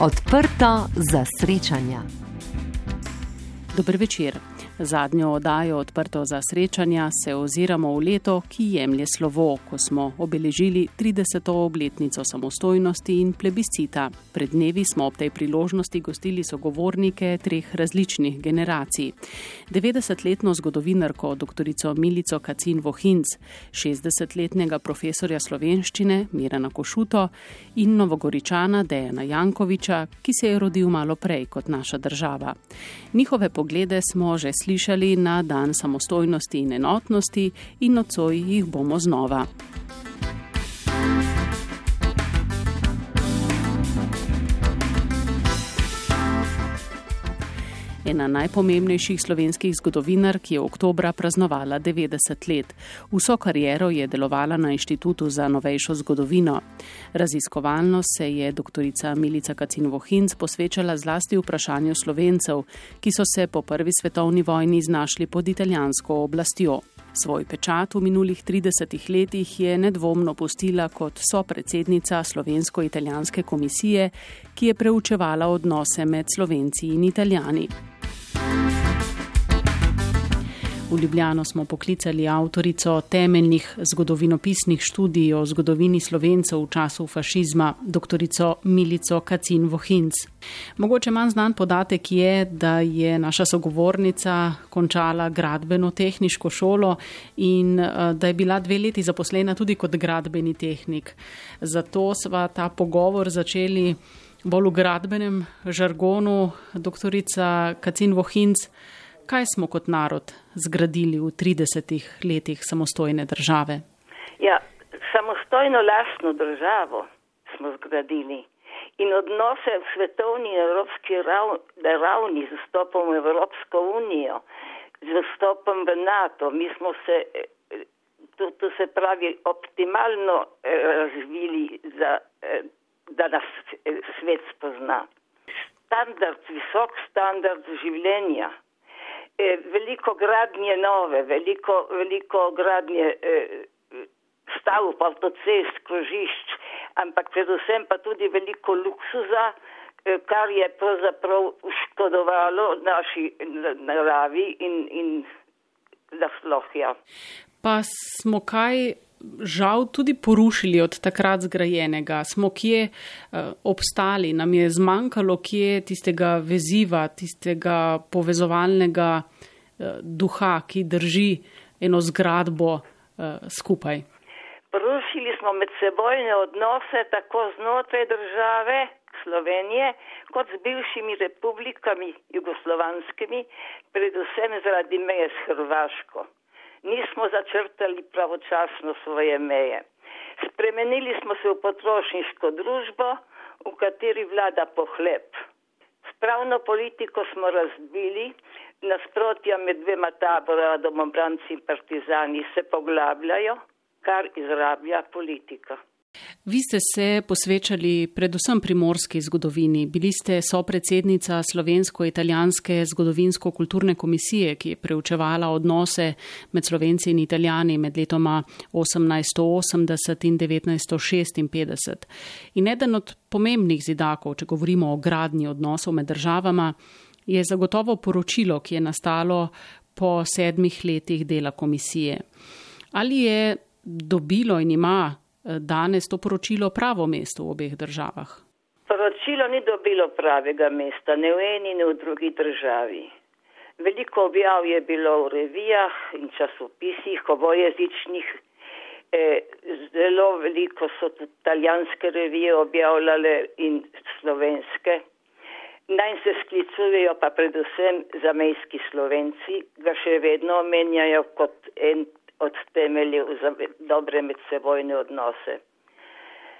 Odprto za srečanja. Dober večer. Zadnjo oddajo odprto za srečanja se oziramo v leto, ki jemlje slovo, ko smo obeležili 30. obletnico samostojnosti in plebiscita. Pred dnevi smo ob tej priložnosti gostili sogovornike treh različnih generacij. 90-letno zgodovinarko dr. Milico Kacin Vohinc, 60-letnega profesorja slovenščine Mirana Košuto in novogoričana Dejana Jankoviča, ki se je rodil malo prej kot naša država. Njihove poglede smo že slišali slišali na dan samostojnosti in enotnosti in nocoj jih bomo znova. Ena najpomembnejših slovenskih zgodovinar, ki je oktobra praznovala 90 let. Vso kariero je delovala na Inštitutu za novejšo zgodovino. Raziskovalno se je dr. Milica Kacin-Vohinc posvečala zlasti vprašanju slovencev, ki so se po prvi svetovni vojni znašli pod italijansko oblastjo. Svoj pečat v minulih 30 letih je nedvomno pustila kot sopredsednica Slovensko-italijanske komisije, ki je preučevala odnose med Slovenci in Italijani. V Ljubljano smo poklicali avtorico temeljnih zgodovinopisnih študij o zgodovini slovencev v času fašizma, dr. Milico Kacin Vohinc. Mogoče manj znan podatek je, da je naša sogovornica končala gradbeno tehniško šolo in eh, da je bila dve leti zaposlena tudi kot gradbeni tehnik. Zato sva ta pogovor začeli bolj v gradbenem žargonu, dr. Kacin Vohinc kaj smo kot narod zgradili v 30 letih samostojne države? Ja, samostojno lastno državo smo zgradili in odnose v svetovni evropski ravni z vstopom v Evropsko unijo, z vstopom v NATO, mi smo se, to, to se pravi, optimalno eh, razvili, za, eh, da nas eh, svet spozna. Standard, visok standard življenja, veliko gradnje nove, veliko, veliko gradnje eh, stavb, avtocest, krožišč, ampak predvsem pa tudi veliko luksuza, eh, kar je pravzaprav škodovalo naši naravi in, in naslohja. Pa smo kaj žal tudi porušili od takrat zgrajenega. Smo kje uh, obstali, nam je zmanjkalo kje tistega veziva, tistega povezovalnega uh, duha, ki drži eno zgradbo uh, skupaj. Porušili smo med sebojne odnose tako znotraj države Slovenije kot z bivšimi republikami jugoslovanskimi, predvsem zaradi meje s Hrvaško nismo začrtali pravočasno svoje meje. Spremenili smo se v potrošniško družbo, v kateri vlada pohleb. Spravno politiko smo razbili, nasprotja med dvema tabora, domobranci in partizani se poglabljajo, kar izrablja politika. Vi ste se posvečali predvsem primorski zgodovini. Bili ste sopredsednica Slovensko-italijanske zgodovinsko-kulturne komisije, ki je preučevala odnose med Slovenci in Italijani med letoma 1880 in 1956. In eden od pomembnih zidakov, če govorimo o gradnji odnosov med državama, je zagotovo poročilo, ki je nastalo po sedmih letih dela komisije. Ali je dobilo in ima danes to poročilo pravo mesto v obeh državah? Poročilo ni dobilo pravega mesta, ne v eni, ne v drugi državi. Veliko objav je bilo v revijah in časopisih, obojezičnih. E, zelo veliko so tudi italijanske revije objavljale in slovenske. Naj se sklicujejo pa predvsem zamejski slovenci, ga še vedno omenjajo kot en od temeljev za dobre medsebojne odnose.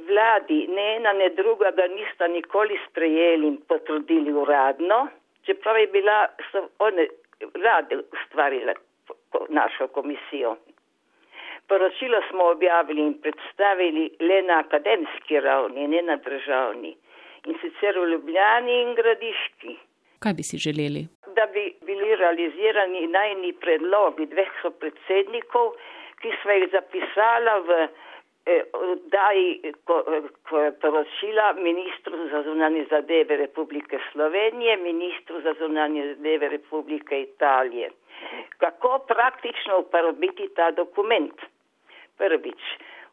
Vladi ne ena ne druga ga nista nikoli sprejeli in potrudili uradno, čeprav je bila so one vlade ustvarile našo komisijo. Poročilo smo objavili in predstavili le na akademski ravni, ne na državni in sicer v Ljubljani in Gradiški. Kaj bi si želeli? Da bi bili realizirani najni predlogi dveh predsednikov, ki sva jih zapisala v daji poročila ministru za zunanje zadeve Republike Slovenije, ministru za zunanje zadeve Republike Italije. Kako praktično uporabiti ta dokument? Prvič,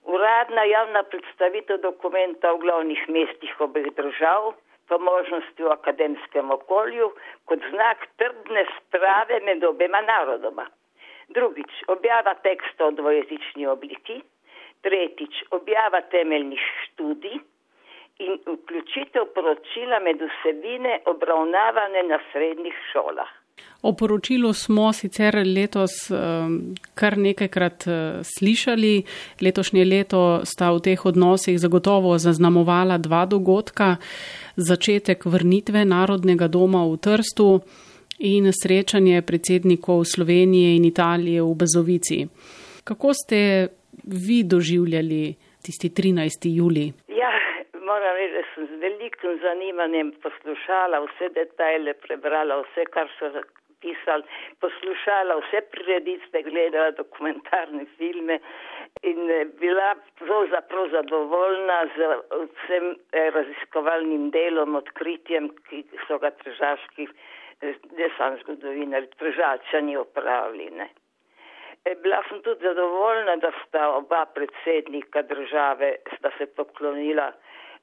uradna javna predstavitev dokumenta v glavnih mestih obeh držav, po možnosti v akademskem okolju, kot znak trdne sprave med obema narodoma. Drugič, objava teksta v dvojezični obliki. Tretjič, objava temeljnih študij in vključitev poročila med vsebine obravnavane na srednjih šolah. O poročilu smo sicer letos kar nekajkrat slišali. Letošnje leto sta v teh odnosih zagotovo zaznamovala dva dogodka. Začetek vrnitve Narodnega doma v Trstu in srečanje predsednikov Slovenije in Italije v Bazovici. Kako ste vi doživljali tisti 13. juli? Ja, moram reči, da sem z velikim zanimanjem poslušala vse detajle, prebrala vse, kar so pisali, poslušala vse prireditve, gledala dokumentarne filme in eh, bila pravzaprav zadovoljna z vsem eh, raziskovalnim delom, odkritjem, ki so ga tržaški, ne eh, sam zgodovinari, tržačani opravili. Ne. Bila sem tudi zadovoljna, da sta oba predsednika države, sta se poklonila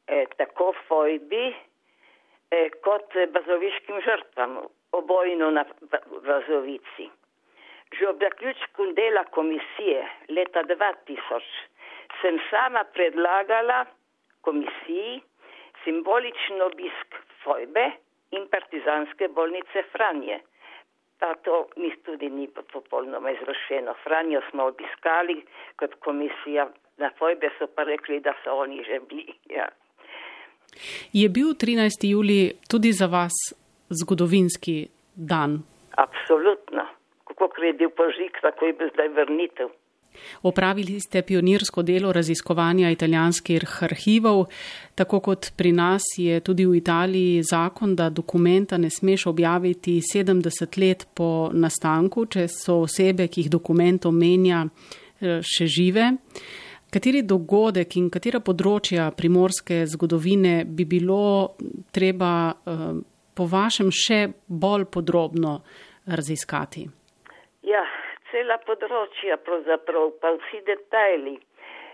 eh, tako Fojbi eh, kot bazoviškim žrtvam, obojno na Bazovici. Že ob zaključku dela komisije leta 2000 sem sama predlagala komisiji simboličen obisk Fojbe in partizanske bolnice Franje. Pa to mi tudi ni popolnoma izvršeno. Franjo smo obiskali kot komisija, na Fojbe so pa rekli, da so oni že bili. Ja. Je bil 13. juli tudi za vas zgodovinski dan? Absolutno. Kako je bil požig, tako je bil zdaj vrnitev. Opravili ste pionirsko delo raziskovanja italijanskih arhivov. Tako kot pri nas je tudi v Italiji zakon, da dokumenta ne smeš objaviti 70 let po nastanku, če so osebe, ki jih dokument omenja, eh, še žive. Kateri dogodek in katera področja primorske zgodovine bi bilo treba eh, po vašem še bolj podrobno raziskati? Ja, cela področja, pravzaprav pa vsi detajli,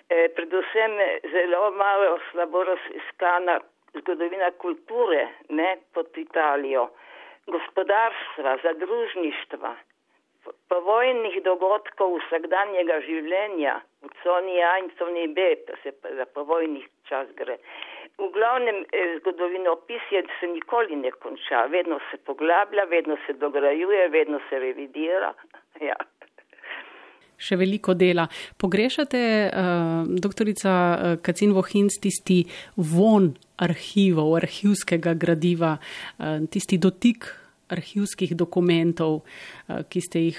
eh, predvsem zelo malo slabo raziskana zgodovina kulture ne, pod Italijo, gospodarstva, zadružništva, povojnih dogodkov vsakdanjega življenja v coni A in coni B, pa se za povojnih čas gre. V glavnem eh, zgodovinopis je, da se nikoli ne konča, vedno se poglablja, vedno se dograjuje, vedno se revidira. Ja še veliko dela. Pogrešate, uh, doktorica uh, Kacin Vohinc, tisti von arhivov, arhivskega gradiva, uh, tisti dotik arhivskih dokumentov, ki ste jih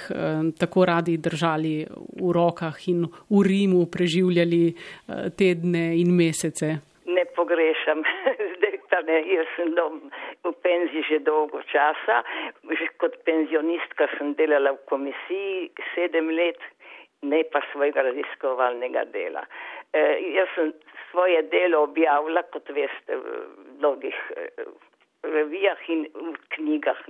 tako radi držali v rokah in v Rimu preživljali tedne in mesece? Pogrešam. Zdaj pa ne, jaz sem dom v penziji že dolgo časa. Že kot penzionistka sem delala v komisiji sedem let ne pa svojega raziskovalnega dela. E, jaz sem svoje delo objavila, kot veste, v mnogih e, revijah in v knjigah.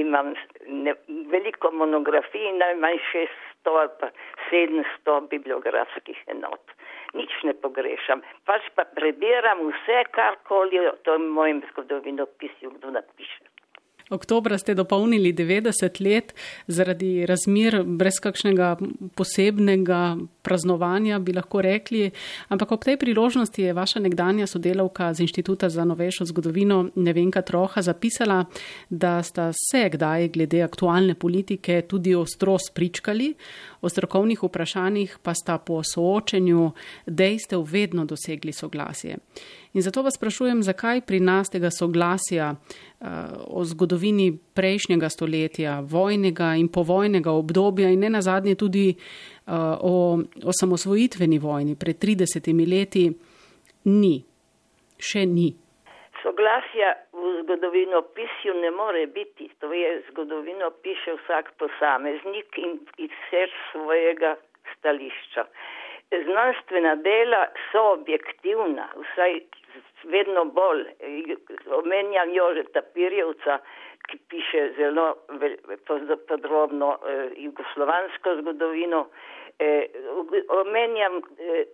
Imam ne, veliko monografij, najmanj 600 ali pa 700 bibliografskih enot. Nič ne pogrešam, pač pa prebiram vse, karkoli o tem mojem zgodovinopisju kdo napiše. Oktobra ste dopolnili 90 let zaradi razmir brez kakšnega posebnega praznovanja, bi lahko rekli. Ampak ob tej priložnosti je vaša nekdanja sodelavka z Inštituta za novejšo zgodovino Nevenka Troha zapisala, da sta se kdaj glede aktualne politike tudi ostro spričkali, o strokovnih vprašanjih pa sta po soočenju dejstev vedno dosegli soglasje. In zato vas sprašujem, zakaj pri nas tega soglasja o zgodovini prejšnjega stoletja, vojnega in povojnega obdobja in ne nazadnje tudi uh, o, o samosvojitveni vojni pred 30 leti ni, še ni. Soglasja v zgodovino pisju ne more biti, to je zgodovino piše vsak posameznik in iz svojega stališča. znanstvena dela so objektivna, vsaj vedno bolj. Omenjam Jožeta Pirjevca, ki piše zelo podrobno eh, jugoslovansko zgodovino. Eh, omenjam eh,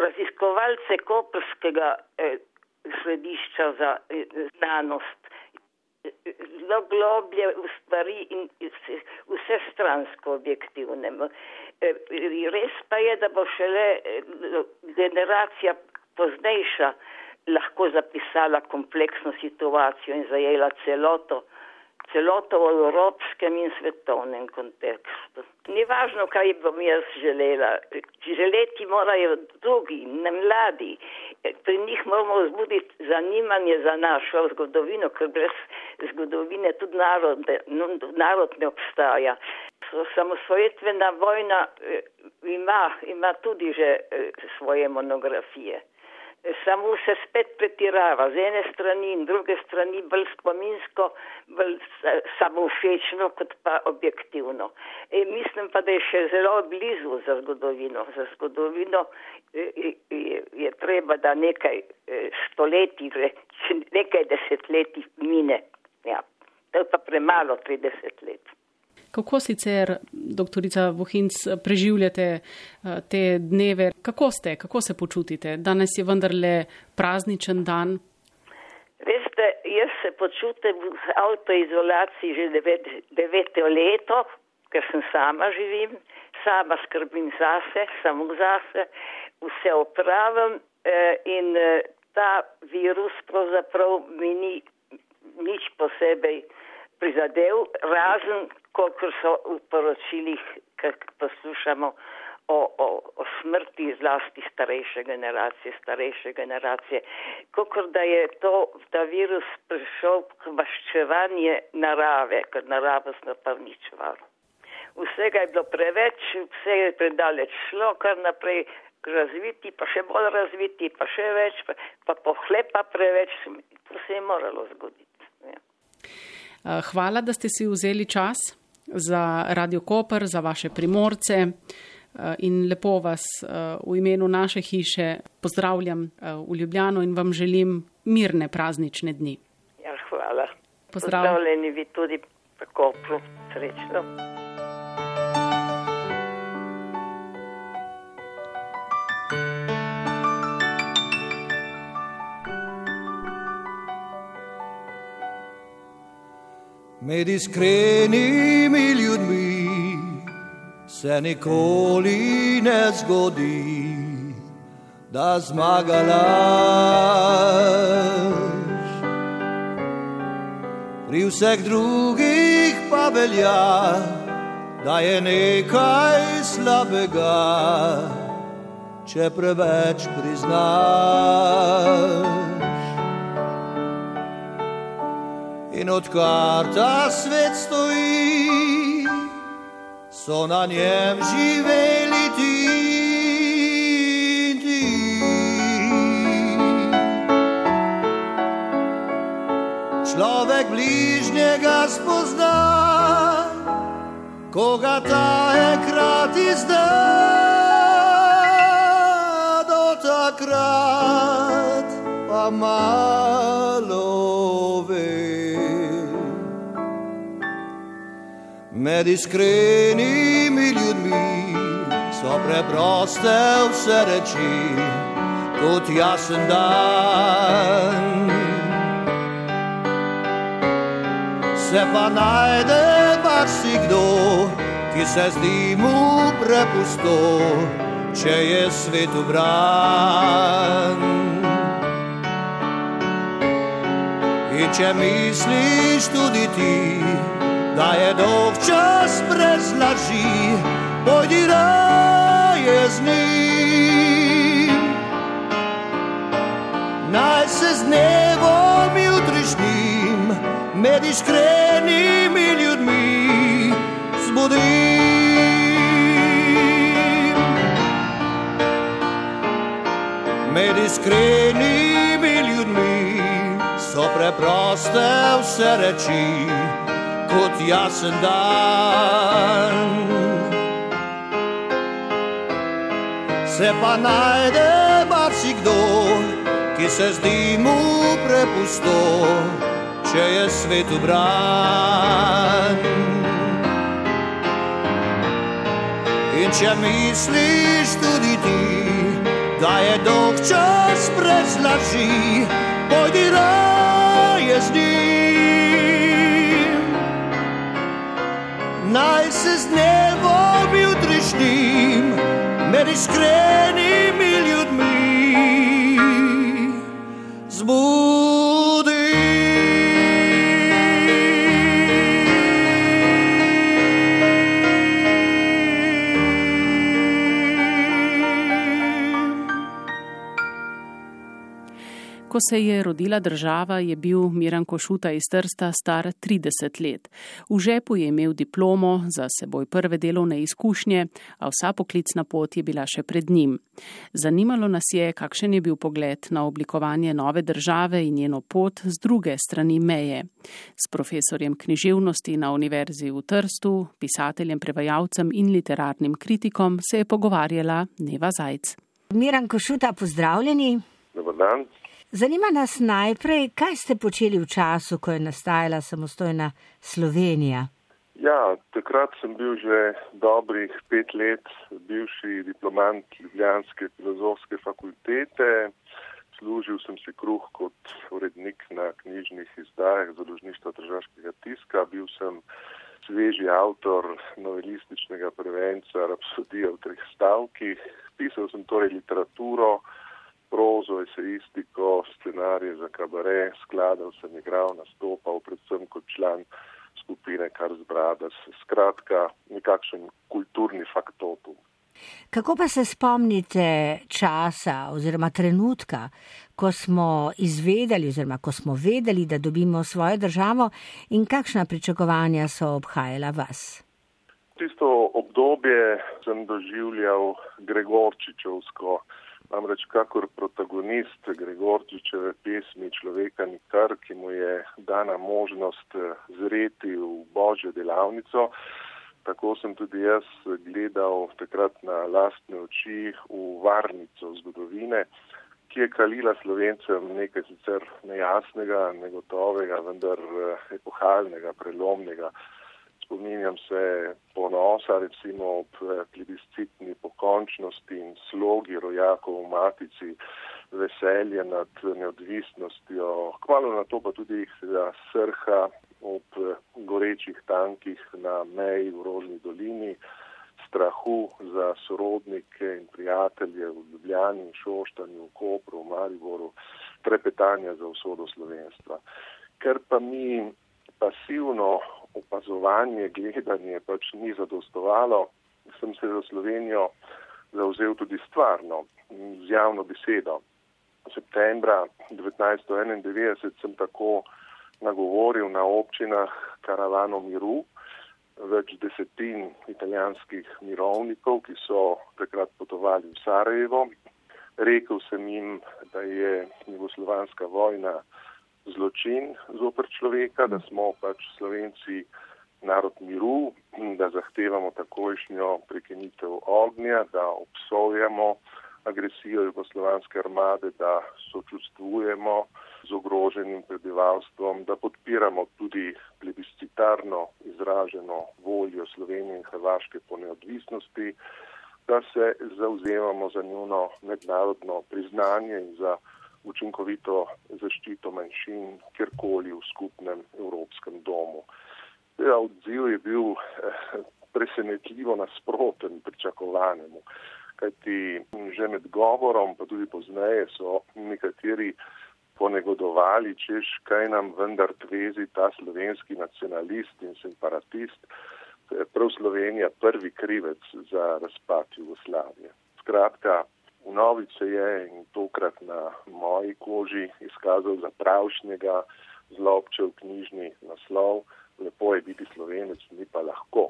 raziskovalce Koprskega eh, središča za eh, znanost. Zelo globlje v stvari in vse stransko objektivne. Eh, res pa je, da bo šele eh, generacija poznejša lahko zapisala kompleksno situacijo in zajela celoto, celoto v evropskem in svetovnem kontekstu. Ni važno, kaj bom jaz želela. Želeti morajo drugi, ne mladi. Pri njih moramo vzbuditi zanimanje za našo zgodovino, ker brez zgodovine tudi narod, narod ne obstaja samosvojitvena vojna eh, ima, ima tudi že eh, svoje monografije. Samo se spet pretirava z ene strani in druge strani bolj spominsko, bolj samoufečno kot pa objektivno. E, mislim pa, da je še zelo blizu za zgodovino. Za zgodovino je, je, je treba, da nekaj stoletij, nekaj desetletij mine. Ja. To je pa premalo 30 let. Kako sicer, doktorica Vohinc, preživljate eh, te dneve? Kako ste, kako se počutite? Danes je vendarle prazničen dan. Veste, jaz se počutim v avtoizolaciji že devet, deveto leto, ker sem sama živim, sama skrbim zase, samo zase, vse opravim eh, in eh, ta virus pravzaprav mi ni nič posebej prizadev, razen kolikor so v poročilih, ki poslušamo o, o, o smrti zlasti starejše generacije, starejše generacije, kolikor da je to, ta virus prišel k maščevanje narave, ker narava smo pa uničevali. Vsega je bilo preveč, vse je predaleč šlo, kar naprej razviti, pa še bolj razviti, pa še več, pa, pa pohlepa preveč, to se je moralo zgoditi. Ja. Hvala, da ste si vzeli čas za Radio Koper, za vaše primorce eh, in lepo vas eh, v imenu naše hiše pozdravljam eh, v Ljubljano in vam želim mirne praznične dni. Ja, hvala. Pozdrav. Pozdravljeni vi tudi v Kopru. Srečno. Med iskrenimi ljudmi se nikoli ne zgodi, da zmagala. Pri vseh drugih pa velja, da je nekaj slabega, če preveč priznaš. In odkar ta svet stoji, so na njem živeli ti. Človek bližnjega spozna, koga ta enkrat izda, do takrat pa malo Med iskrenimi ljudmi so preproste vse reči, kot jasen dan. Se pa najde marsikdo, ki se zdi mu prepusto, če je svet ubran. In če misliš tudi ti, da je dolg čas brez laži, pojdi raje z njim. Naj se z dnevom jutrišnjim, med iskrenimi ljudmi, zbudim. Med iskrenimi ljudmi so preproste vse reči kot jasen dan. se pa najde marsikdo, ki se zdi mu prepusto, če je svet ubran. In če misliš tudi ti, da je dolg čas brez laži, pojdi raje z njim. Naj se z nebom jutrišnjim, med iskrenimi ljudmi, zbudi. Ko se je rodila država, je bil Miran Košuta iz Trsta star 30 let. V žepu je imel diplomo, za seboj prve delovne izkušnje, a vsa poklicna pot je bila še pred njim. Zanimalo nas je, kakšen je bil pogled na oblikovanje nove države in njeno pot z druge strani meje. S profesorjem književnosti na Univerzi v Trstu, pisateljem, prevajalcem in literarnim kritikom se je pogovarjala Neva Zajc. Miran Košuta, pozdravljeni. Dobar dan. Zanima nas najprej, kaj ste počeli v času, ko je nastajala samostojna Slovenija. Ja, takrat sem bil že dobrih pet let bivši diplomant Ljubljanske filozofske fakultete. Služil sem si kruh kot urednik na knjižnih izdajah založništva državskega tiska. Bil sem sveži avtor novelističnega prevenca Rapsodija v treh stavkih. Pisal sem torej literaturo, prozo, esejistiko, scenarije za kabare, skladal sem igral, nastopal, predvsem kot član skupine Kar zbrada, skratka, nekakšen kulturni faktotum. Kako pa se spomnite časa oziroma trenutka, ko smo izvedeli oziroma ko smo vedeli, da dobimo svojo državo in kakšna pričakovanja so obhajala vas? Tisto obdobje sem doživljal Gregorčičevsko. Namreč kakor protagonist Gregorčičeve pesmi Človeka nikar, ki mu je dana možnost zreti v božjo delavnico, tako sem tudi jaz gledal takrat na lastne oči v varnico zgodovine, ki je kalila slovencem nekaj sicer nejasnega, negotovega, vendar epohalnega, prelomnega. Spominjam se ponosa, recimo ob plebiscitni pokončnosti in slogi rojakov v matici, veselje nad neodvisnostjo, kmalo na to pa tudi srha ob gorečih tankih na meji v Rožni dolini, strahu za sorodnike in prijatelje v Ljubljani, Šoštanju, v Kopru, v Mariboru, trepetanja za usodo slovenstva. Ker pa mi pasivno opazovanje, gledanje pač ni zadostovalo, sem se za Slovenijo zauzel tudi stvarno, z javno besedo. Septembra 1991 sem tako nagovoril na občinah Karavano miru, več desetin italijanskih mirovnikov, ki so takrat potovali v Sarajevo. Rekel sem jim, da je jugoslovanska vojna zločin zoper človeka, da smo pač Slovenci narod miru, da zahtevamo takojšnjo prekinitev ognja, da obsojamo agresijo jugoslovanske armade, da sočustvujemo z ogroženim prebivalstvom, da podpiramo tudi plebiscitarno izraženo voljo Slovenije in Hrvaške po neodvisnosti, da se zauzemamo za njuno mednarodno priznanje in za učinkovito zaščito manjšin kjerkoli v skupnem evropskem domu. Ja, odziv je bil presenetljivo nasproten pričakovanemu, kajti že med govorom, pa tudi pozneje so nekateri ponegodovali, češ kaj nam vendar tvezi ta slovenski nacionalist in separatist, prav Slovenija prvi krivec za razpad Jugoslavije. Skratka, Vnovič se je in tokrat na moji koži izkazal za pravšnjega, zlobčev knjižni naslov. Lepo je biti slovenec, ni pa lahko.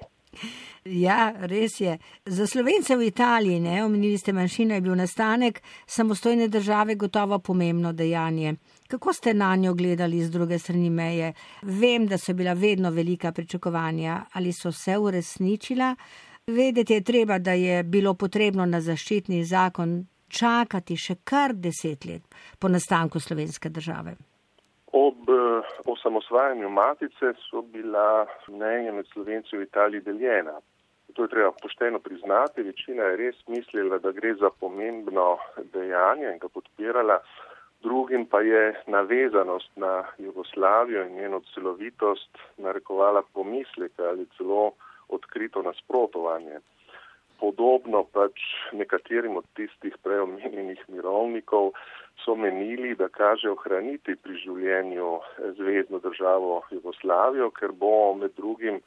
Ja, res je. Za slovence v Italiji, ne, omenili ste manjšino, je bil nastanek samostojne države gotovo pomembno dejanje. Kako ste na njo gledali z druge strani meje? Vem, da so bila vedno velika pričakovanja, ali so se uresničila Vedeti je treba, da je bilo potrebno na zaščitni zakon čakati še kar deset let po nastanku slovenske države. Ob eh, osamosvajanju matice so bila mnenja med slovenci v Italiji deljena. To je treba pošteno priznati. Večina je res mislila, da gre za pomembno dejanje in ga podpirala. Drugim pa je navezanost na Jugoslavijo in njeno celovitost narekovala pomisleke ali celo odkrito nasprotovanje. Podobno pač nekaterim od tistih preomenjenih mirovnikov so menili, da kaže ohraniti pri življenju zvezdno državo Jugoslavijo, ker bo med drugim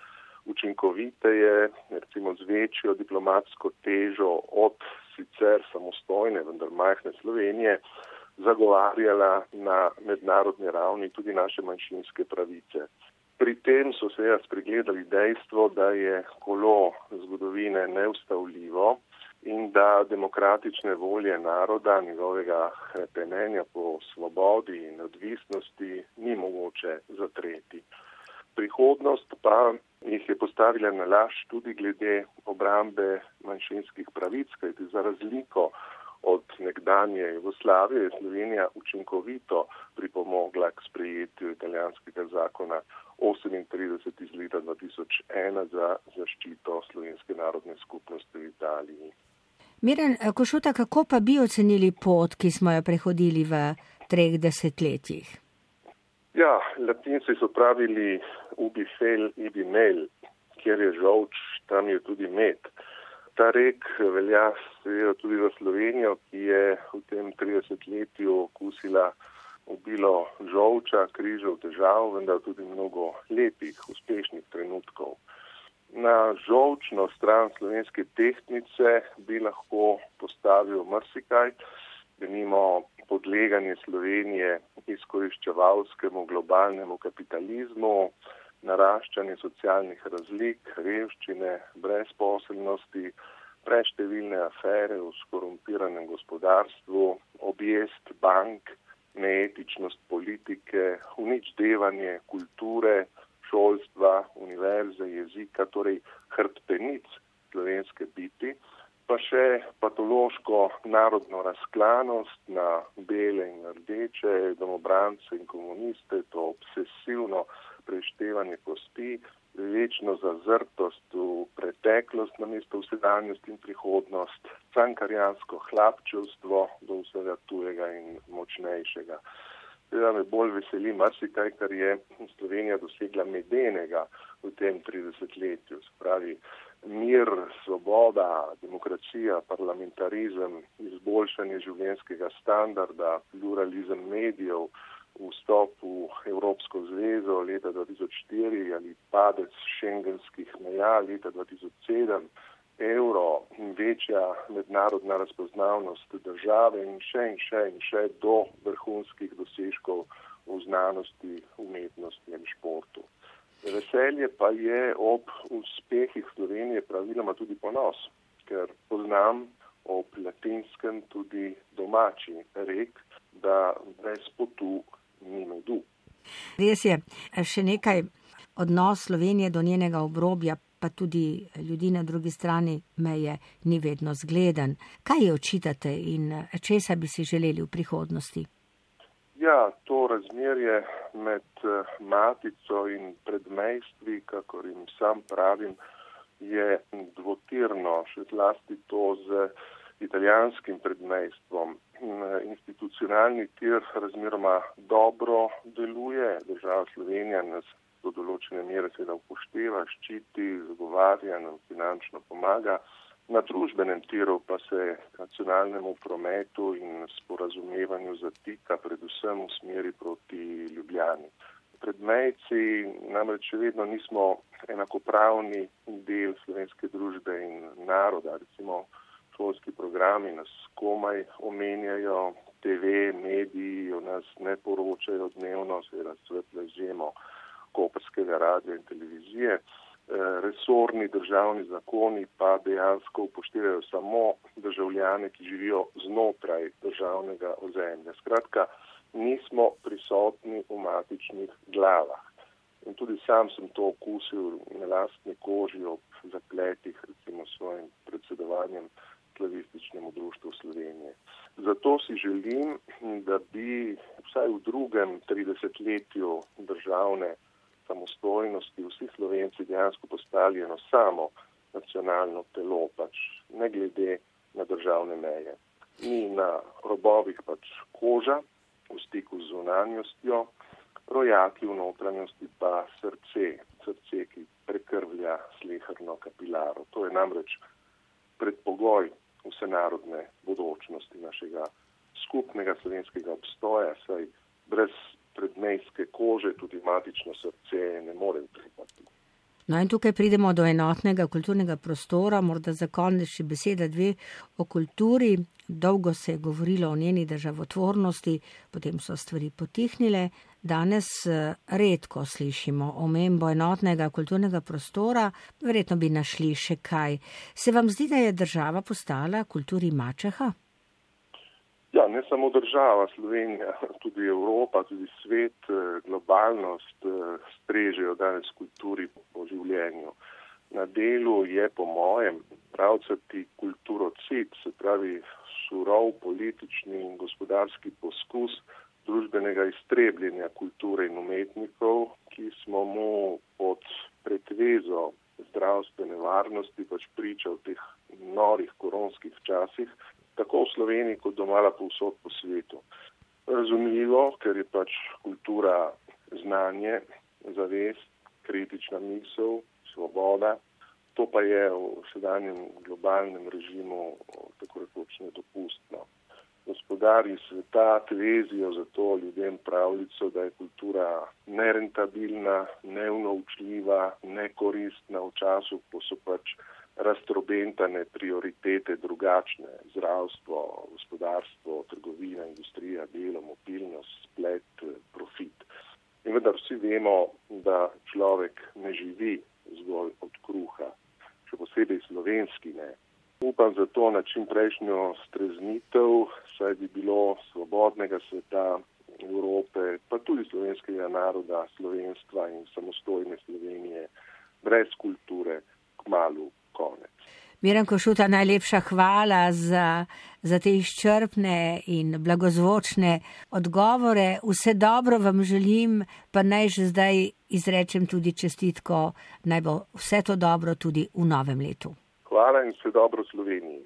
učinkoviteje, recimo z večjo diplomatsko težo od sicer samostojne, vendar majhne Slovenije, zagovarjala na mednarodni ravni tudi naše manjšinske pravice. Pri tem so se jaz pregledali dejstvo, da je kolo zgodovine neustavljivo in da demokratične volje naroda, njegovega penenja po svobodi in odvisnosti ni mogoče zatreti. Prihodnost pa jih je postavila na laž tudi glede obrambe manjšinskih pravic, kajti za razliko od nekdanje Jugoslavije je Slovenija učinkovito pripomogla k sprejetju italijanskega zakona 38 iz leta 2001 za zaščito slovenske narodne skupnosti v Italiji. Miren Košuta, kako pa bi ocenili pot, ki smo jo prehodili v treh desetletjih? Ja, latinci so pravili ubi fel, ibi mel, kjer je žolč, tam je tudi med. Ta rek velja seveda tudi za Slovenijo, ki je v tem 30-letju okusila obilo žolča, križev, težav, vendar tudi mnogo lepih, uspešnih trenutkov. Na žolčno stran slovenske tehtnice bi lahko postavil marsikaj, da nimo podleganje Slovenije izkoriščevalskemu globalnemu kapitalizmu, naraščanje socialnih razlik, revščine, brezposelnosti, preštevilne afere v skorumpiranem gospodarstvu, objest bank, neetičnost politike, uničdevanje kulture, šolstva, univerze, jezika, torej hrbtenic slovenske biti, pa še patološko narodno razklanost na bele in rdeče, domobrance in komuniste, to obsesivno preštevanje kosti, večno zazrtost v preteklost namesto v sedanjost in prihodnost, cankarijansko hlapčevstvo do vsega tujega in močnejšega. Seveda me bolj veseli marsikaj, kar je Slovenija dosegla medenega v tem 30-letju. Spravi mir, svoboda, demokracija, parlamentarizem, izboljšanje življenskega standarda, pluralizem medijev, vstop v Evropsko zvezo leta 2004 ali padec šengenskih meja leta 2007, evro in večja mednarodna razpoznavnost države in še in še in še do vrhunskih dosežkov v znanosti, umetnosti in športu. Veselje pa je ob uspehih Slovenije praviloma tudi ponos, ker poznam ob latinskem tudi domači rek, da brez potu ni medu. Res je, še nekaj odnos Slovenije do njenega obrobja, pa tudi ljudi na drugi strani meje, ni vedno zgleden. Kaj je očitate in česa bi si želeli v prihodnosti? Ja, to razmerje med matico in predmejstvi, kakor jim sam pravim, je dvotirno, še zlasti to z italijanskim predmejstvom. Institucionalni tir razmeroma dobro deluje, država Slovenija nas do določene mere seveda upošteva, ščiti, zagovarja, nam finančno pomaga. Na družbenem tiru pa se nacionalnemu prometu in sporazumevanju zatika predvsem v smeri proti Ljubljani. Predmejci namreč še vedno nismo enakopravni del slovenske družbe in naroda, recimo šolski programi nas komaj omenjajo, TV, mediji o nas ne poročajo dnevno, seveda svetle izjemo koperskega radia in televizije. Eh, resorni državni zakoni pa dejansko upoštevajo samo državljane, ki živijo znotraj državnega ozemlja. Skratka, nismo prisotni v matičnih glavah. In tudi sam sem to okusil na lastni koži ob zapletih, recimo s svojim predsedovanjem slavističnemu društvu Slovenije. Zato si želim, da bi vsaj v drugem 30-letju državne samostojnosti vsi Slovenci dejansko postali eno samo nacionalno telo, pač ne glede na državne meje. Ni na robovih pač koža v stiku z zunanjostjo, rojaki v notranjosti pa srce, srce, ki prekrvlja slehrno kapilaro. To je namreč predpogoj vsenarodne bodočnosti našega skupnega slovenskega obstoja, saj brez predmejske kože tudi matično srce ne more utrpati. No in tukaj pridemo do enotnega kulturnega prostora, morda za konec še beseda dve o kulturi. Dolgo se je govorilo o njeni državotvornosti, potem so stvari potihnile. Danes eh, redko slišimo omembo enotnega kulturnega prostora, verjetno bi našli še kaj. Se vam zdi, da je država postala kulturi mačeha? Ja, ne samo država, Slovenija, tudi Evropa, tudi svet, eh, globalnost eh, strežejo danes kulturi po življenju. Na delu je po mojem pravcati kulturocid, se pravi surov politični in gospodarski poskus družbenega iztrebljenja kulture in umetnikov, ki smo mu pod pretvezo zdravstvene varnosti pač priča v teh norih koronskih časih tako v Sloveniji kot domala povsod po svetu. Razumljivo, ker je pač kultura znanje, zavest, kritična misel, svoboda. To pa je v sedanjem globalnem režimu tako rekoč nedopustno. Gospodari sveta tvezijo zato ljudem pravljico, da je kultura nerentabilna, neunovčljiva, nekoristna v času, ko so pač raztrobentane prioritete drugačne, zdravstvo, gospodarstvo, trgovina, industrija, delo, mobilnost, splet, profit. In vendar vsi vemo, da človek ne živi zgolj od kruha, še posebej slovenski ne. Upam zato na čim prejšnjo streznitev, saj bi bilo svobodnega sveta Evrope, pa tudi slovenskega naroda, slovenstva in samostojne Slovenije brez kulture k malu konec. Miren Košuta, najlepša hvala za, za te izčrpne in blagozvočne odgovore. Vse dobro vam želim, pa naj že zdaj izrečem tudi čestitko, naj bo vse to dobro tudi v novem letu. Hvala in vse dobro Sloveniji.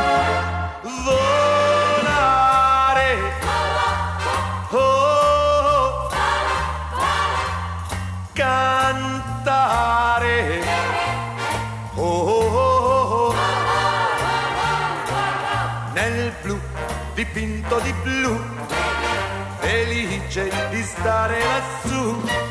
cantare. Oh oh oh, oh, oh, oh, Nel blu, dipinto di blu, felice di stare lassù.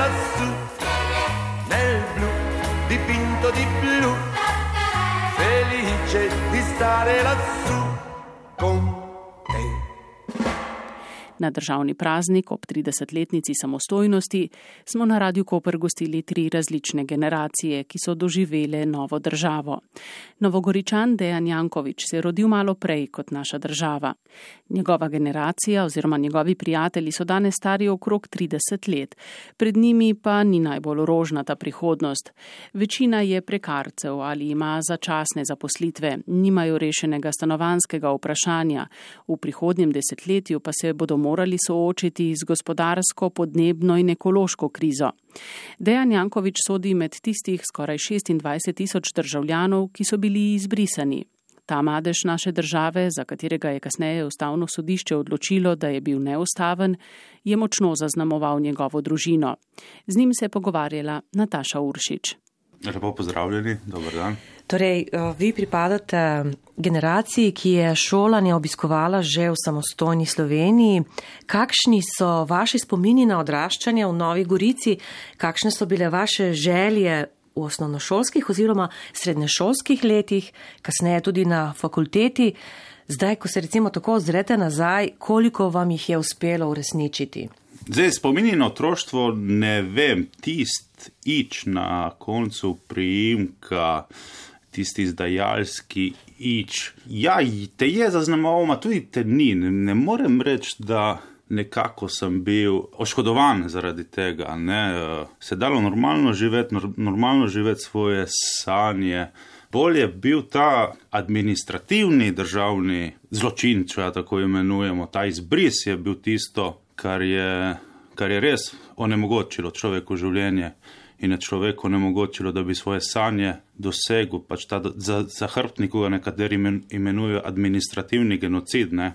Lassù, nel blu dipinto di blu, felice di stare lassù Na državni praznik ob 30-letnici samostojnosti smo na Radiu Koper gostili tri različne generacije, ki so doživele novo državo. Novogoričan Dejan Jankovič se je rodil malo prej kot naša država. Njegova generacija oziroma njegovi prijatelji so danes stari okrog 30 let, pred njimi pa ni najbolj rožnata prihodnost. Večina je prekarcev ali ima začasne zaposlitve, nimajo rešenega stanovanskega vprašanja. V prihodnjem desetletju pa se bodo morali soočiti z gospodarsko, podnebno in ekološko krizo. Dejan Jankovič sodi med tistih skoraj 26 tisoč državljanov, ki so bili izbrisani. Ta madež naše države, za katerega je kasneje ustavno sodišče odločilo, da je bil neustaven, je močno zaznamoval njegovo družino. Z njim se je pogovarjala Nataša Uršič. Lepo pozdravljeni, dober dan. Torej, eh, vi pripadate generaciji, ki je šolanje obiskovala že v samostojni Sloveniji. Kakšni so vaši spomini na odraščanje v Novi Gorici, kakšne so bile vaše želje v osnovnošolskih oziroma srednješolskih letih, kasneje tudi na fakulteti, zdaj, ko se recimo tako ozrete nazaj, koliko vam jih je uspelo uresničiti? Zdaj, spomini na otroštvo, ne vem, tist ič na koncu priimka, tisti izdajalski ič. Ja, te je zaznamoval, ma tudi te ni. Ne, ne morem reči, da nekako sem bil oškodovan zaradi tega. Ne. Se dalo normalno živeti, normalno živeti svoje sanje. Bolj je bil ta administrativni državni zločin, če ga tako imenujemo, ta izbris je bil tisto, kar je, kar je res onemogočilo človeku življenje in je človeku onemogočilo, da bi svoje sanje dosegel. Pač ta zahrbtnik, ki ga nekateri imenujejo administrativni genocid. Ne?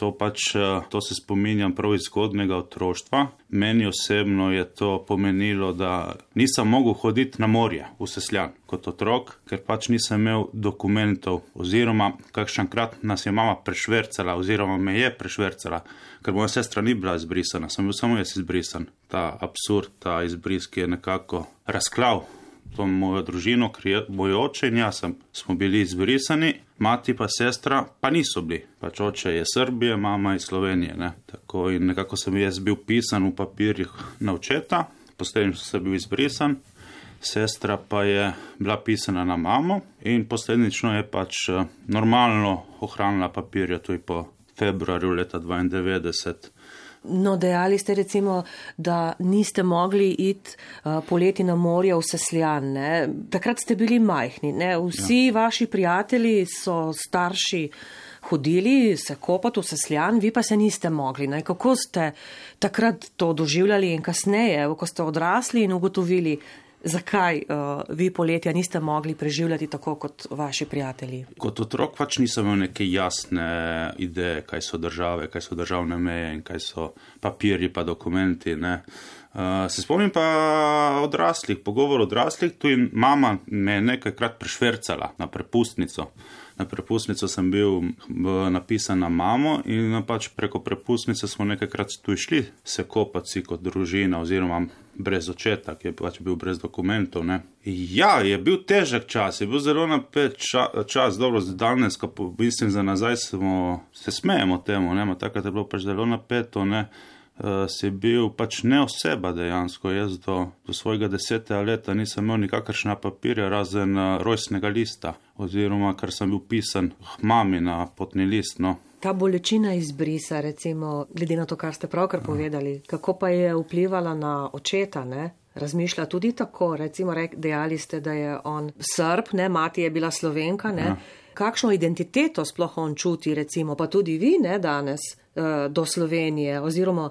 To, pač, eh, to se spominjam prav iz zgodnega otroštva. Meni osebno je to pomenilo, da nisem mogel hoditi na morje v Sesljan kot otrok, ker pač nisem imel dokumentov, oziroma kakšenkrat nas je mama prešvrcala, oziroma me je prešvrcala, ker moja sestra ni bila izbrisana, sem bil samo jaz izbrisan. Ta absurd, ta izbris, ki je nekako razklav to mojo družino, ker moj oče in jaz smo bili izbrisani, mati pa sestra pa niso bili. Pač oče je Srbije, mama je Slovenije. Ne? Tako in nekako sem jaz bil pisan v papirjih na očeta, posledično sem bil izbrisan. Sestra pa je bila pisana na mamo, in posledično je pač eh, normalno ohranila papirje tudi po februarju leta 1992. No, dejali ste recimo, da niste mogli iti uh, poleti na morje v Sesljan. Ne? Takrat ste bili majhni. Ne? Vsi ja. vaši prijatelji so starši hodili se kopati v Sesljan, vi pa se niste mogli. Ne? Kako ste takrat to doživljali in kasneje, ko ste odrasli in ugotovili, Zakaj uh, vi poletja niste mogli preživljati tako kot vaši prijatelji? Kot otrok pač nisem imel neke jasne ideje, kaj so države, kaj so državne meje in kaj so papirji pa dokumenti. Uh, se spomnim pa odraslih, pogovor odraslih, tu je mama me nekajkrat prešvercala na prepustnico. Na prepustnico sem bil napisan na mamo in pač preko prepustnice smo nekajkrat tu išli se kopati kot družina oziroma brez očeta, ki je pač bil brez dokumentov. Ne. Ja, je bil težek čas, je bil zelo napet ča, čas, dobro, danes, ko mislim za nazaj, smo, se smejemo temu, ne, takrat je bilo pač zelo napeto, ne. Uh, si bil pač ne oseba dejansko. Jaz do, do svojega desetega leta nisem imel nikakršna papirja, razen uh, rojstnega lista, oziroma kar sem bil pisan mami na potni list. No. Ta bolečina izbrisa, recimo, glede na to, kar ste pravkar povedali, kako pa je vplivala na očeta, ne? razmišlja tudi tako, recimo, rek, dejali ste, da je on srb, ne, mati je bila slovenka, ne. Ja. Kakšno identiteto sploh on čuti, recimo, pa tudi vi, ne, danes uh, do Slovenije oziroma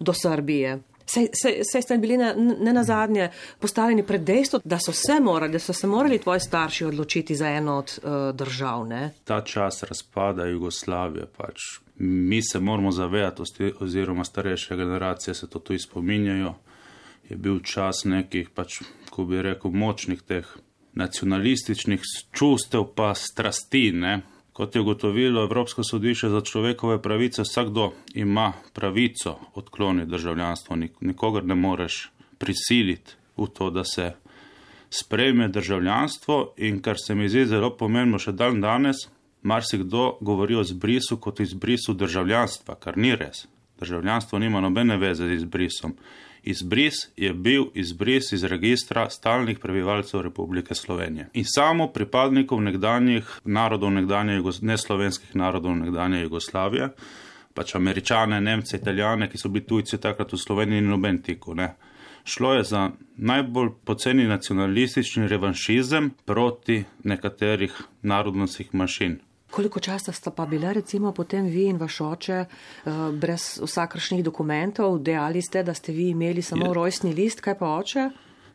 do Srbije? Saj ste bili ne, ne na zadnje postavljeni pred dejstvo, da so se morali, da so se morali tvoji starši odločiti za eno od uh, držav. Ne? Ta čas razpada Jugoslavije pač. Mi se moramo zavedati, oziroma starejše generacije se to tudi spominjajo. Je bil čas nekih, pač, ko bi rekel, močnih teh nacionalističnih čustev, pa strasti. Ne? Kot je ugotovilo Evropsko sodišče za človekove pravice, vsakdo ima pravico odkloniti državljanstvo, nikogar ne moreš prisiliti v to, da se sprejme državljanstvo in kar se mi zdi zelo pomembno še dan danes, marsikdo govori o izbrisu kot izbrisu državljanstva, kar ni res. Državljanstvo nima nobene veze z izbrisom. Izbris je bil izbris iz registra stalnih prebivalcev Republike Slovenije in samo pripadnikov nekdanjih narodov, nekdanje, neslovenskih narodov nekdanje Jugoslavije, pač američane, nemce, italijane, ki so bili tujci takrat v Sloveniji in noben tiku. Ne. Šlo je za najbolj poceni nacionalistični revanšizem proti nekaterih narodnostnih mašin. Koliko časa sta pa bila recimo potem vi in vaš oče uh, brez vsakršnih dokumentov? Dejali ste, da ste vi imeli samo je. rojstni list, kaj pa oče?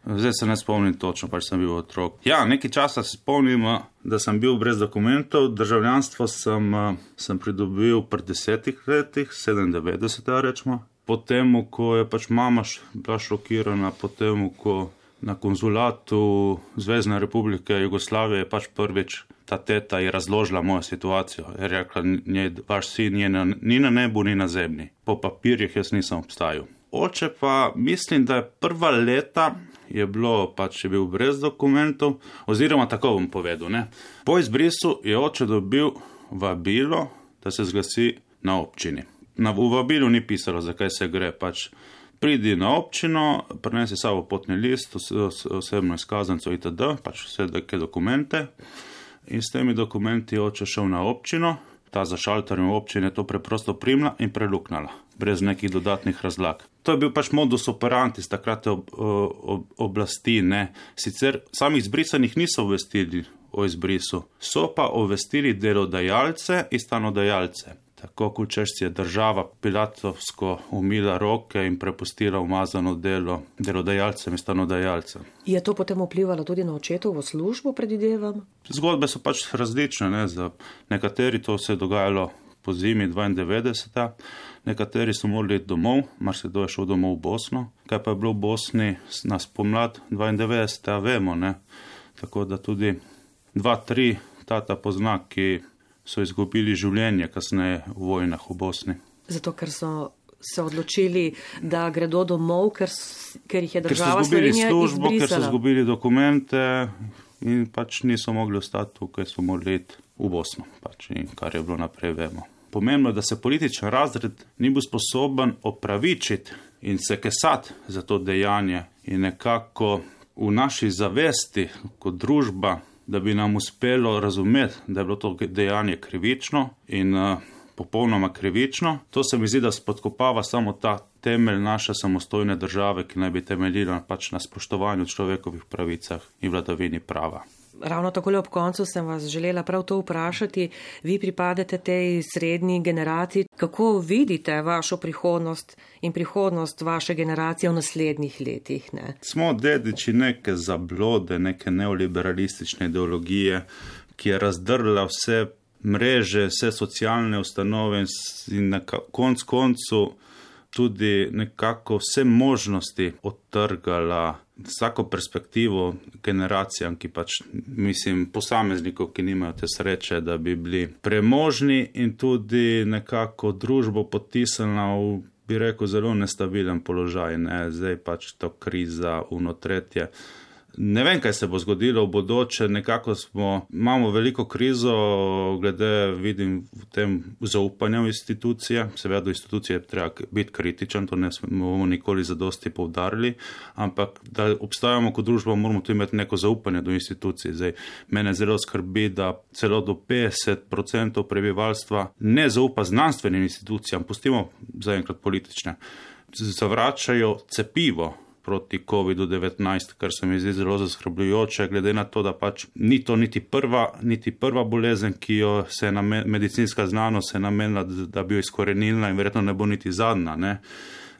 Zdaj se ne spomnim točno, pač sem bil otrok. Ja, nekaj časa se spomnim, eh, da sem bil brez dokumentov. Državljanstvo sem, eh, sem pridobil pred desetih letih, 97, rečemo. Potem, ko je pač mama bila šokirana, potem, ko na konzulatu Zvezdne republike Jugoslavije pač prvič ta teta je razložila mojo situacijo. Je rekla, da vaš sin je na, ni na nebu, ni na zemlji. Po papirjih jaz nisem obstajal. Oče pa mislim, da je prva leta je bilo pač je bil brez dokumentov, oziroma tako bom povedal. Ne. Po izbrisu je oče dobil vabilo, da se zglasi na občini. Na vabilu ni pisalo, zakaj se gre. Pač pridi na občino, prinesi sabo potni list, osebno izkaznico itd., pač vse te dokumente in s temi dokumenti oče šel na občino, ta za šalterjem občine to preprosto primla in preluknala, brez nekih dodatnih razlag. To je bil pač modus operandi z takrat ob, ob, oblasti, ne. Sicer samih izbrisanih niso obvestili o izbrisu, so pa obvestili delodajalce in stanodajalce tako kot češ je država pilatovsko umila roke in prepustila umazano delo delodajalcem in stanodajalcem. Je to potem vplivalo tudi na očetovo službo, predvidevam? Zgodbe so pač različne. Ne? Za nekateri to se je dogajalo po zimi 92. Nekateri so morali domov, marsikdo je šel domov v Bosno. Kaj pa je bilo v Bosni na spomlad 92. vemo, ne? tako da tudi dva, tri tata poznak, ki so izgubili življenje kasneje v vojnah v Bosni. Zato, ker so se odločili, da gredo domov, ker, ker jih je država ker izgubili službo, izbrisala. ker so izgubili dokumente in pač niso mogli ostati tukaj, so morali iti v Bosno, pač in kar je bilo naprej, vemo. Pomembno je, da se političen razred ni bil sposoben opravičiti in se kesati za to dejanje in nekako v naši zavesti kot družba da bi nam uspelo razumeti, da je bilo to dejanje krivično in uh, popolnoma krivično. To se mi zdi, da spodkopava samo ta temelj naše samostojne države, ki naj bi temeljila pač na spoštovanju človekovih pravicah in vladavini prava. Ravno tako ob koncu sem vas želela prav to vprašati. Vi pripadete tej srednji generaciji. Kako vidite vašo prihodnost in prihodnost vaše generacije v naslednjih letih? Ne? Smo dediči neke zablode, neke neoliberalistične ideologije, ki je razdrla vse mreže, vse socialne ustanove in na konc koncu tudi nekako vse možnosti odtrgala vsako perspektivo generacijam, ki pač, mislim, posameznikov, ki nimajo te sreče, da bi bili premožni in tudi nekako družbo potisnila v, bi rekel, zelo nestabilen položaj, ne, zdaj pač to kriza, unotretje. Ne vem, kaj se bo zgodilo v bodoče, nekako smo, imamo veliko krizo, glede vidim v tem zaupanja v institucije. Seveda do institucije treba biti kritičen, to ne bomo nikoli zadosti povdarili, ampak da obstajamo kot družba, moramo tu imeti neko zaupanje do institucij. Zdaj, mene zelo skrbi, da celo do 50% prebivalstva ne zaupa znanstvenim institucijam, pustimo zaenkrat politične, zavračajo cepivo proti COVID-19, kar se mi zdi zelo zaskrbljujoče, glede na to, da pač ni to niti prva, niti prva bolezen, ki jo se je medicinska znanost namenila, da bi jo izkorenila in verjetno ne bo niti zadnja. Ne.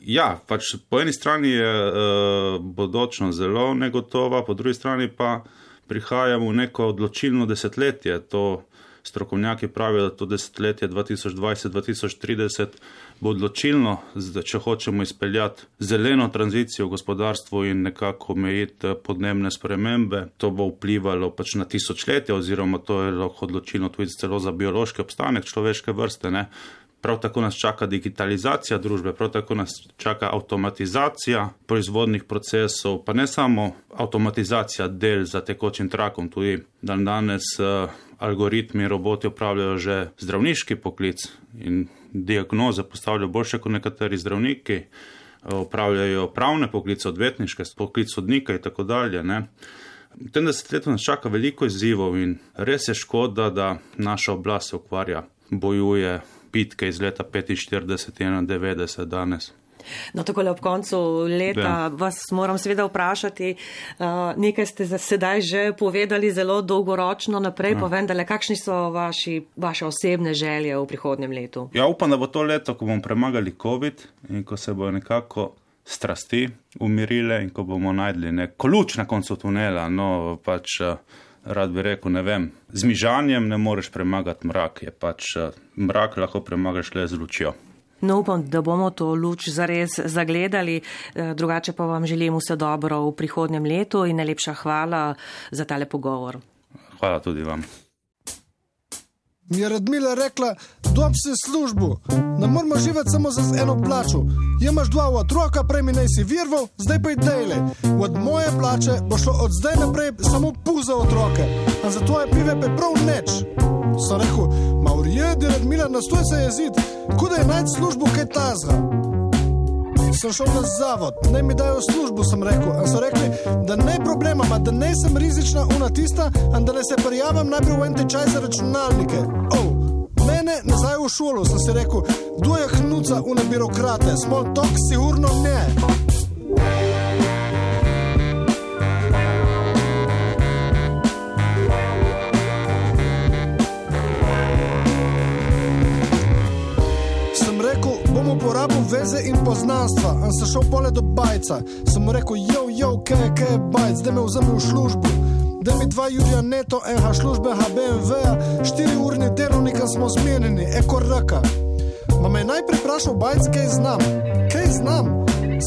Ja, pač po eni strani je uh, bodočnost zelo negotova, po drugi strani pa prihajamo v neko odločilno desetletje. To strokovnjaki pravijo, da to desetletje 2020-2030 bo odločilno, če hočemo izpeljati zeleno tranzicijo v gospodarstvu in nekako omejiti eh, podnebne spremembe. To bo vplivalo pač na tisočletja, oziroma to je lahko odločilno tudi za biološki obstanek človeške vrste. Ne? Prav tako nas čaka digitalizacija družbe, prav tako nas čaka avtomatizacija proizvodnih procesov, pa ne samo avtomatizacija del za tekočim trakom, tudi dan danes uh, algoritmi in roboti upravljajo že zdravniški poklic in diagnoze postavljajo boljše kot nekateri zdravniki, upravljajo pravne poklice, odvetniške, poklic sodnika in tako dalje. Ne. V tem desetletju nas čaka veliko izzivov in res je škoda, da naša oblast se ukvarja, bojuje bitke iz leta 45 in 91 danes. No, tako le ob koncu leta ja. vas moram seveda vprašati, uh, nekaj ste sedaj že povedali zelo dolgoročno naprej, ja. pa vendarle, kakšni so vaši, vaše osebne želje v prihodnjem letu? Ja, upam, da bo to leto, ko bomo premagali COVID in ko se bo nekako strasti umirile in ko bomo najdli neko luč na koncu tunela, no pač. Uh, Rad bi rekel, ne vem, z mižanjem ne moreš premagati mrak, je pač mrak lahko premagaš le z lučjo. No, upam, da bomo to luč zares zagledali. Eh, drugače pa vam želim vse dobro v prihodnjem letu in najlepša hvala za tale pogovor. Hvala tudi vam. Mi je Radmila rekla, dom si službo, ne moramo živeti samo za eno plačo. Imaš dva otroka, prej mi naj si virval, zdaj pa idejle. Od moje plače bo šlo od zdaj naprej samo puza otroke, a za tvoje pive pa prav neč. Sem rekel, Maurije, da Radmila nastoj se jezid, kuda je najti službo, kaj tazga sem šel na zavod, naj mi dajo službo, sem rekel. In so rekli, da ne problema, da ne sem rizična unatista, in da ne se prijavim najprej v en tečaj za računalnike. Oh. Mene nazaj v šolo sem si rekel, kdo je hnuca une birokrate, small talk, sigurno ne. Uporabil veze in poznanstva. In sem šel pole do bajca, sem rekel, jo, jo, kaj, kaj bajc, da me vzame v službo. Da mi dva Jurija neto, NH službe, HBMV, štiri urni delovnika smo zmenjeni, eko raka. Ma me je najprej vprašal bajc, kaj znam, kaj znam.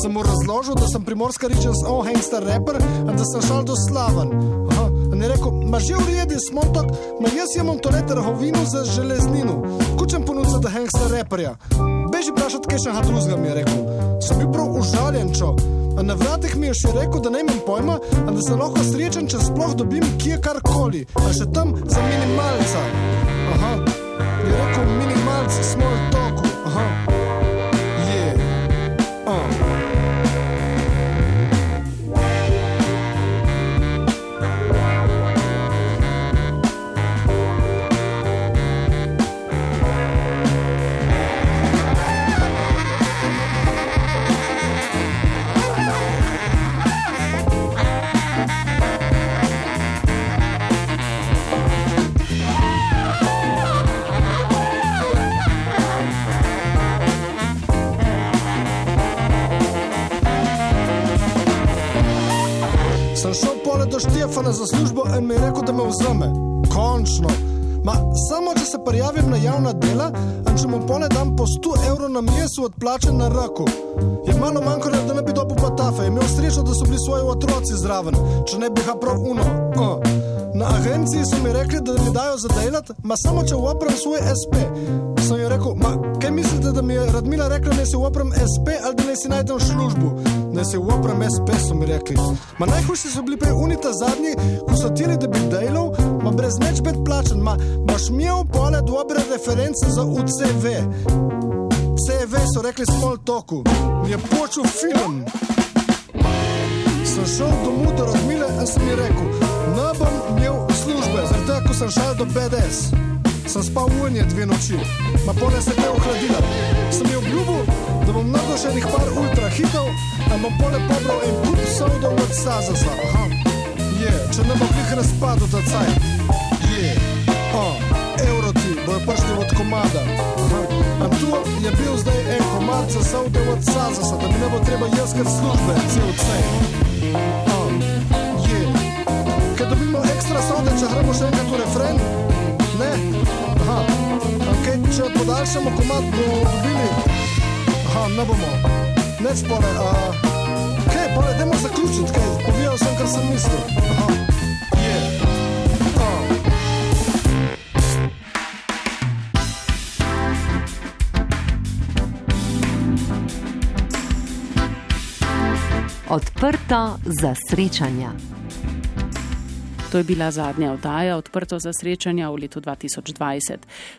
Sem mu razložil, da sem primorska ričens, oh, hangster rapper, da sem šel do slaven. Aha. In je rekel, ma že uredi smo tok, ma jaz imam to leter hovino za železnino. Kučem ponuditi, da hangster rapperja beži vprašati, kaj še ha drugega mi je rekel. Sem bil prav užaljen, čo. A na vratih mi je še rekel, da ne imam pojma, a da sem lahko srečen, če sploh dobim kje karkoli, a še tam za minimalca. Aha, je rekel minimalc, small talku. Do Štefana za službo in mi je rekel, da me vzame. Končno. Ma, samo če se prijavim na javna dela, in če mu pole dam po 100 evrov na mesec odplačen na roko, je malo manjko, da ne bi dobil patafe. Imel srečo, da so bili svoji otroci zraven, če ne bi ga prav uno. Uh. Na agenciji so mi rekli, da mi dajo za delati, ma samo če uprem svoj SP. Sem jim rekel, ma kaj mislite, da mi je Radmila rekla, da si uprem SP ali da ne si najdem službo? Da si uprem SP, so mi rekli. Ma najhujši so bili prej unita zadnji, ko so tili, da bi delal, ma brez neč biti plačen, ma imaš imel pole dobre reference za UCV. CV so rekli small talku, mi je počel film. Sem šel domov do Radmile in sem ji rekel, ne sem šel do BDS. Sem spal v unije dve noči, ma pole se te ohladila. Sem ji obljubil, da bom nekaj par ultra hitov, a bom pole pobral en kup sodo od Sazasa. Aha, je, če ne bo jih razpadel ta caj. Je, oh, evroti bojo prišli od komada. Aha, a tu je bil zdaj en komad za sodo od Sazasa, da mi ne bo treba jaz kar službe, cel caj. Dobimo ekstra sode, če gremo še enkrat v refren. Ne? Aha. Okay, če podaljšamo komat, bomo dobili Aha, ne bomo. Neč pole, a... Kaj, pole, dajmo zaključiti, kaj, povedal sem, kar sem mislil. Aha. Odprto za srečanja. To je bila zadnja oddaja odprto za srečanja v letu 2020.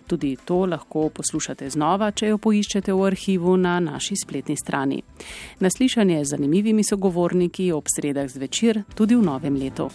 Tudi to lahko poslušate znova, če jo poiščete v arhivu na naši spletni strani. Naslišanje z zanimivimi sogovorniki ob sredah zvečer tudi v novem letu.